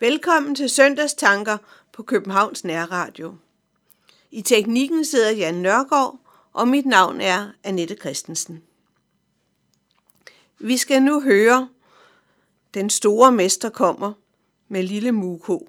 Velkommen til søndagstanker på Københavns Nærradio. I teknikken sidder Jan Nørgaard, og mit navn er Annette Christensen. Vi skal nu høre, den store mester kommer med lille Muko.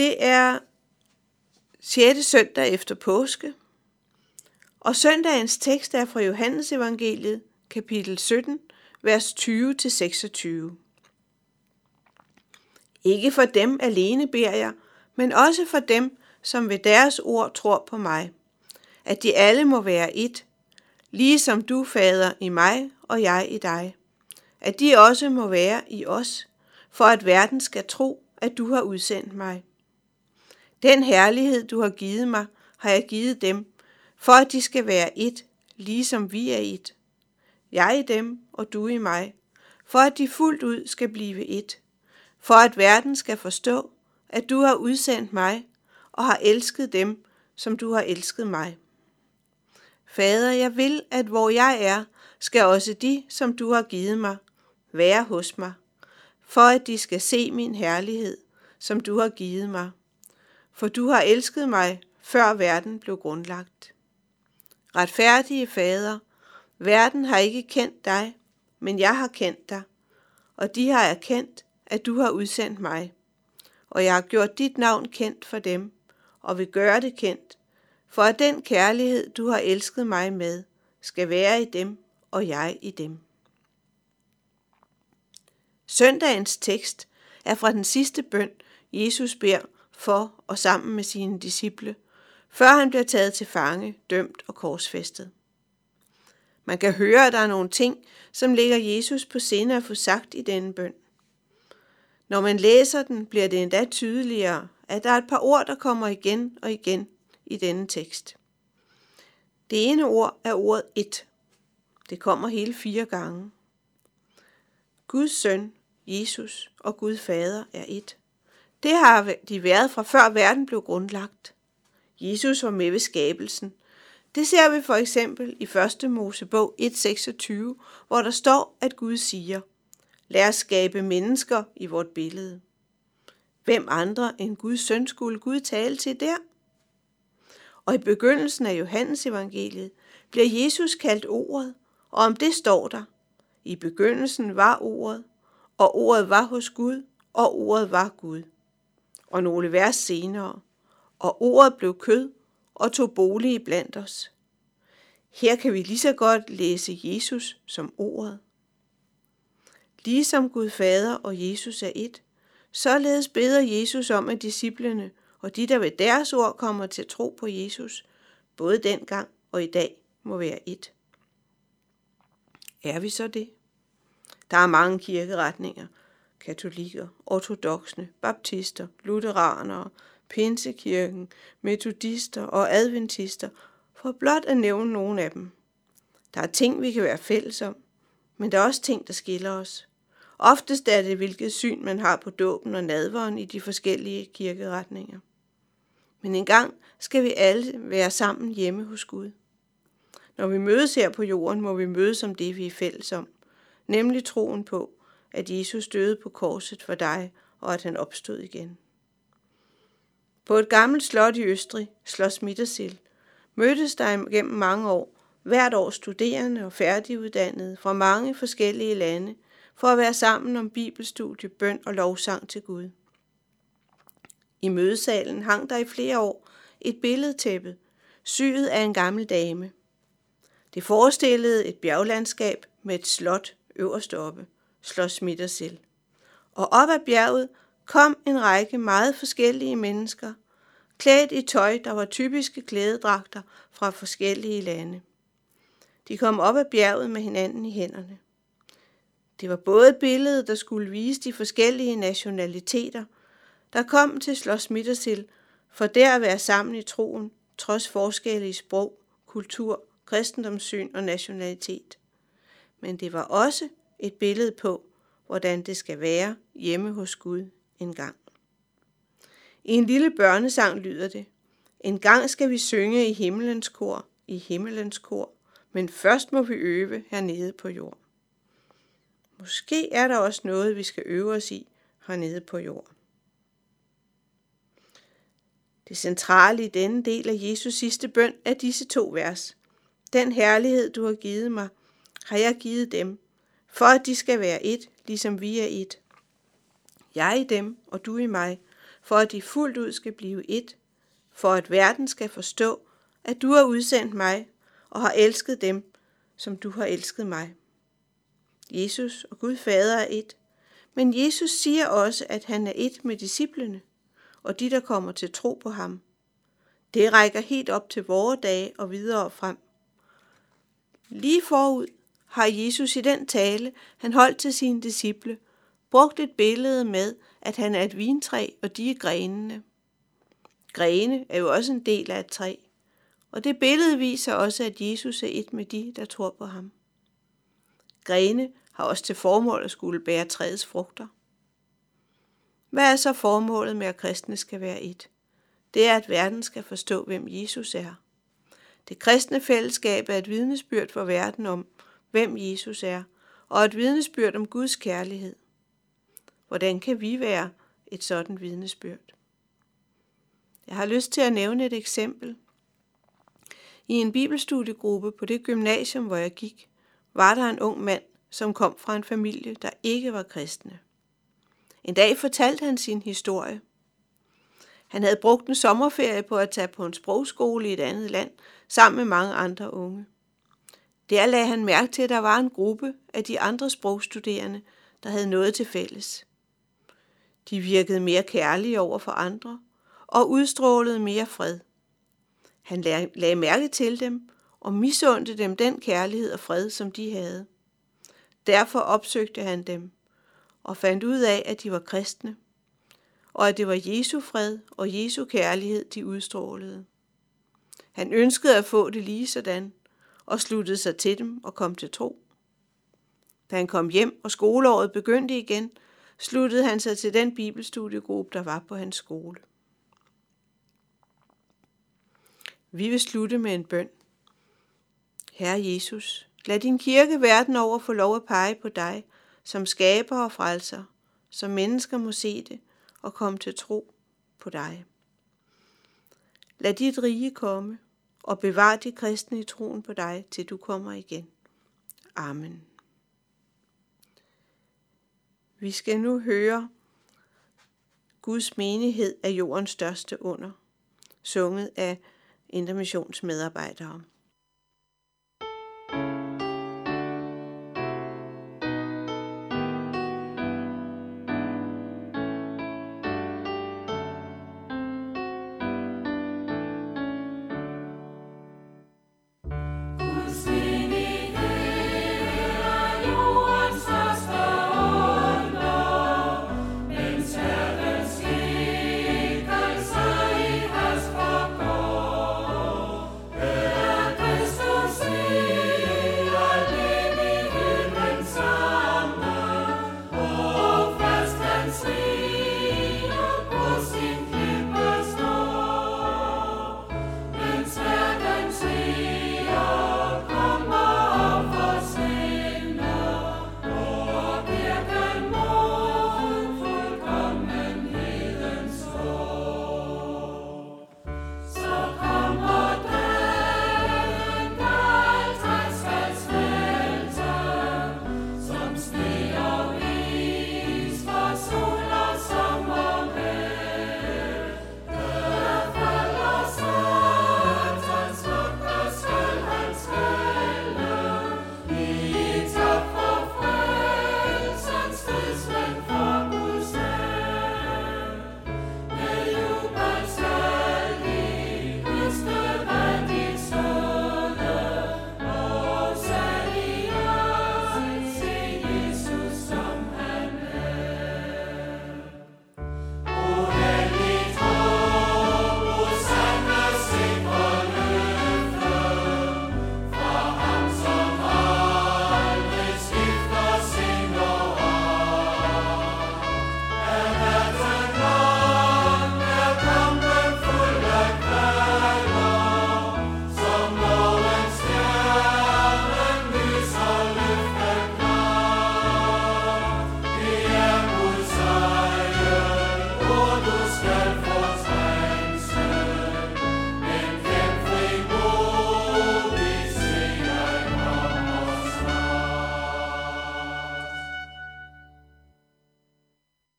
Det er 6. søndag efter påske, og søndagens tekst er fra Johannes evangeliet, kapitel 17, vers 20-26. Ikke for dem alene beder jeg, men også for dem, som ved deres ord tror på mig, at de alle må være et, ligesom du, Fader, i mig og jeg i dig, at de også må være i os, for at verden skal tro, at du har udsendt mig. Den herlighed, du har givet mig, har jeg givet dem, for at de skal være et, ligesom vi er et. Jeg i dem, og du i mig, for at de fuldt ud skal blive et. For at verden skal forstå, at du har udsendt mig og har elsket dem, som du har elsket mig. Fader, jeg vil, at hvor jeg er, skal også de, som du har givet mig, være hos mig, for at de skal se min herlighed, som du har givet mig for du har elsket mig, før verden blev grundlagt. Retfærdige Fader, verden har ikke kendt dig, men jeg har kendt dig, og de har erkendt, at du har udsendt mig. Og jeg har gjort dit navn kendt for dem, og vil gøre det kendt, for at den kærlighed, du har elsket mig med, skal være i dem, og jeg i dem. Søndagens tekst er fra den sidste bøn, Jesus beder for og sammen med sine disciple, før han bliver taget til fange, dømt og korsfæstet. Man kan høre, at der er nogle ting, som ligger Jesus på sinde at få sagt i denne bøn. Når man læser den, bliver det endda tydeligere, at der er et par ord, der kommer igen og igen i denne tekst. Det ene ord er ordet et. Det kommer hele fire gange. Guds søn, Jesus og Gud fader er et. Det har de været fra før verden blev grundlagt. Jesus var med ved skabelsen. Det ser vi for eksempel i 1. Mosebog 1.26, hvor der står, at Gud siger, lad os skabe mennesker i vort billede. Hvem andre end Guds søn skulle Gud tale til der? Og i begyndelsen af Johannes evangeliet bliver Jesus kaldt ordet, og om det står der, i begyndelsen var ordet, og ordet var hos Gud, og ordet var Gud og nogle vers senere, og ordet blev kød og tog bolig blandt os. Her kan vi lige så godt læse Jesus som ordet. Ligesom Gud Fader og Jesus er et, således beder Jesus om, at disciplene og de, der ved deres ord kommer til at tro på Jesus, både dengang og i dag, må være et. Er vi så det? Der er mange kirkeretninger, katolikker, ortodoksne, baptister, lutheranere, pinsekirken, metodister og adventister, for blot at nævne nogle af dem. Der er ting, vi kan være fælles om, men der er også ting, der skiller os. Oftest er det, hvilket syn man har på dåben og nadveren i de forskellige kirkeretninger. Men engang skal vi alle være sammen hjemme hos Gud. Når vi mødes her på jorden, må vi mødes om det, vi er fælles om, nemlig troen på, at Jesus døde på korset for dig, og at han opstod igen. På et gammelt slot i Østrig, Schloss Mittersill, mødtes der gennem mange år hvert år studerende og færdiguddannede fra mange forskellige lande for at være sammen om bibelstudie, bøn og lovsang til Gud. I mødesalen hang der i flere år et billedtæppe, syet af en gammel dame. Det forestillede et bjerglandskab med et slot øverst oppe, slår Mittersill. Og op ad bjerget kom en række meget forskellige mennesker, klædt i tøj, der var typiske klædedragter fra forskellige lande. De kom op ad bjerget med hinanden i hænderne. Det var både et billede, der skulle vise de forskellige nationaliteter, der kom til Slås Mittersill for der at være sammen i troen, trods forskelle i sprog, kultur, kristendomssyn og nationalitet. Men det var også et billede på, hvordan det skal være hjemme hos Gud en gang. I en lille børnesang lyder det, en gang skal vi synge i himmelens kor, i himmelens kor, men først må vi øve hernede på jord. Måske er der også noget, vi skal øve os i hernede på jord. Det centrale i denne del af Jesus sidste bøn er disse to vers. Den herlighed, du har givet mig, har jeg givet dem, for at de skal være et, ligesom vi er et. Jeg i dem, og du i mig, for at de fuldt ud skal blive et, for at verden skal forstå, at du har udsendt mig og har elsket dem, som du har elsket mig. Jesus og Gud Fader er et, men Jesus siger også, at han er et med disciplene og de, der kommer til tro på ham. Det rækker helt op til vore dage og videre frem. Lige forud har Jesus i den tale, han holdt til sine disciple, brugt et billede med, at han er et vintræ, og de er grenene. Grene er jo også en del af et træ, og det billede viser også, at Jesus er et med de, der tror på ham. Grene har også til formål at skulle bære træets frugter. Hvad er så formålet med, at kristne skal være et? Det er, at verden skal forstå, hvem Jesus er. Det kristne fællesskab er et vidnesbyrd for verden om, hvem Jesus er, og et vidnesbyrd om Guds kærlighed. Hvordan kan vi være et sådan vidnesbyrd? Jeg har lyst til at nævne et eksempel. I en bibelstudiegruppe på det gymnasium, hvor jeg gik, var der en ung mand, som kom fra en familie, der ikke var kristne. En dag fortalte han sin historie. Han havde brugt en sommerferie på at tage på en sprogskole i et andet land, sammen med mange andre unge. Der lagde han mærke til, at der var en gruppe af de andre sprogstuderende, der havde noget til fælles. De virkede mere kærlige over for andre og udstrålede mere fred. Han lagde mærke til dem og misundte dem den kærlighed og fred, som de havde. Derfor opsøgte han dem og fandt ud af, at de var kristne, og at det var Jesu fred og Jesu kærlighed, de udstrålede. Han ønskede at få det lige sådan, og sluttede sig til dem og kom til tro. Da han kom hjem, og skoleåret begyndte igen, sluttede han sig til den bibelstudiegruppe, der var på hans skole. Vi vil slutte med en bøn. Herre Jesus, lad din kirke verden over få lov at pege på dig som skaber og frelser, så mennesker må se det og komme til tro på dig. Lad dit rige komme og bevar de kristne i troen på dig, til du kommer igen. Amen. Vi skal nu høre Guds menighed er jordens største under, sunget af intermissionsmedarbejdere.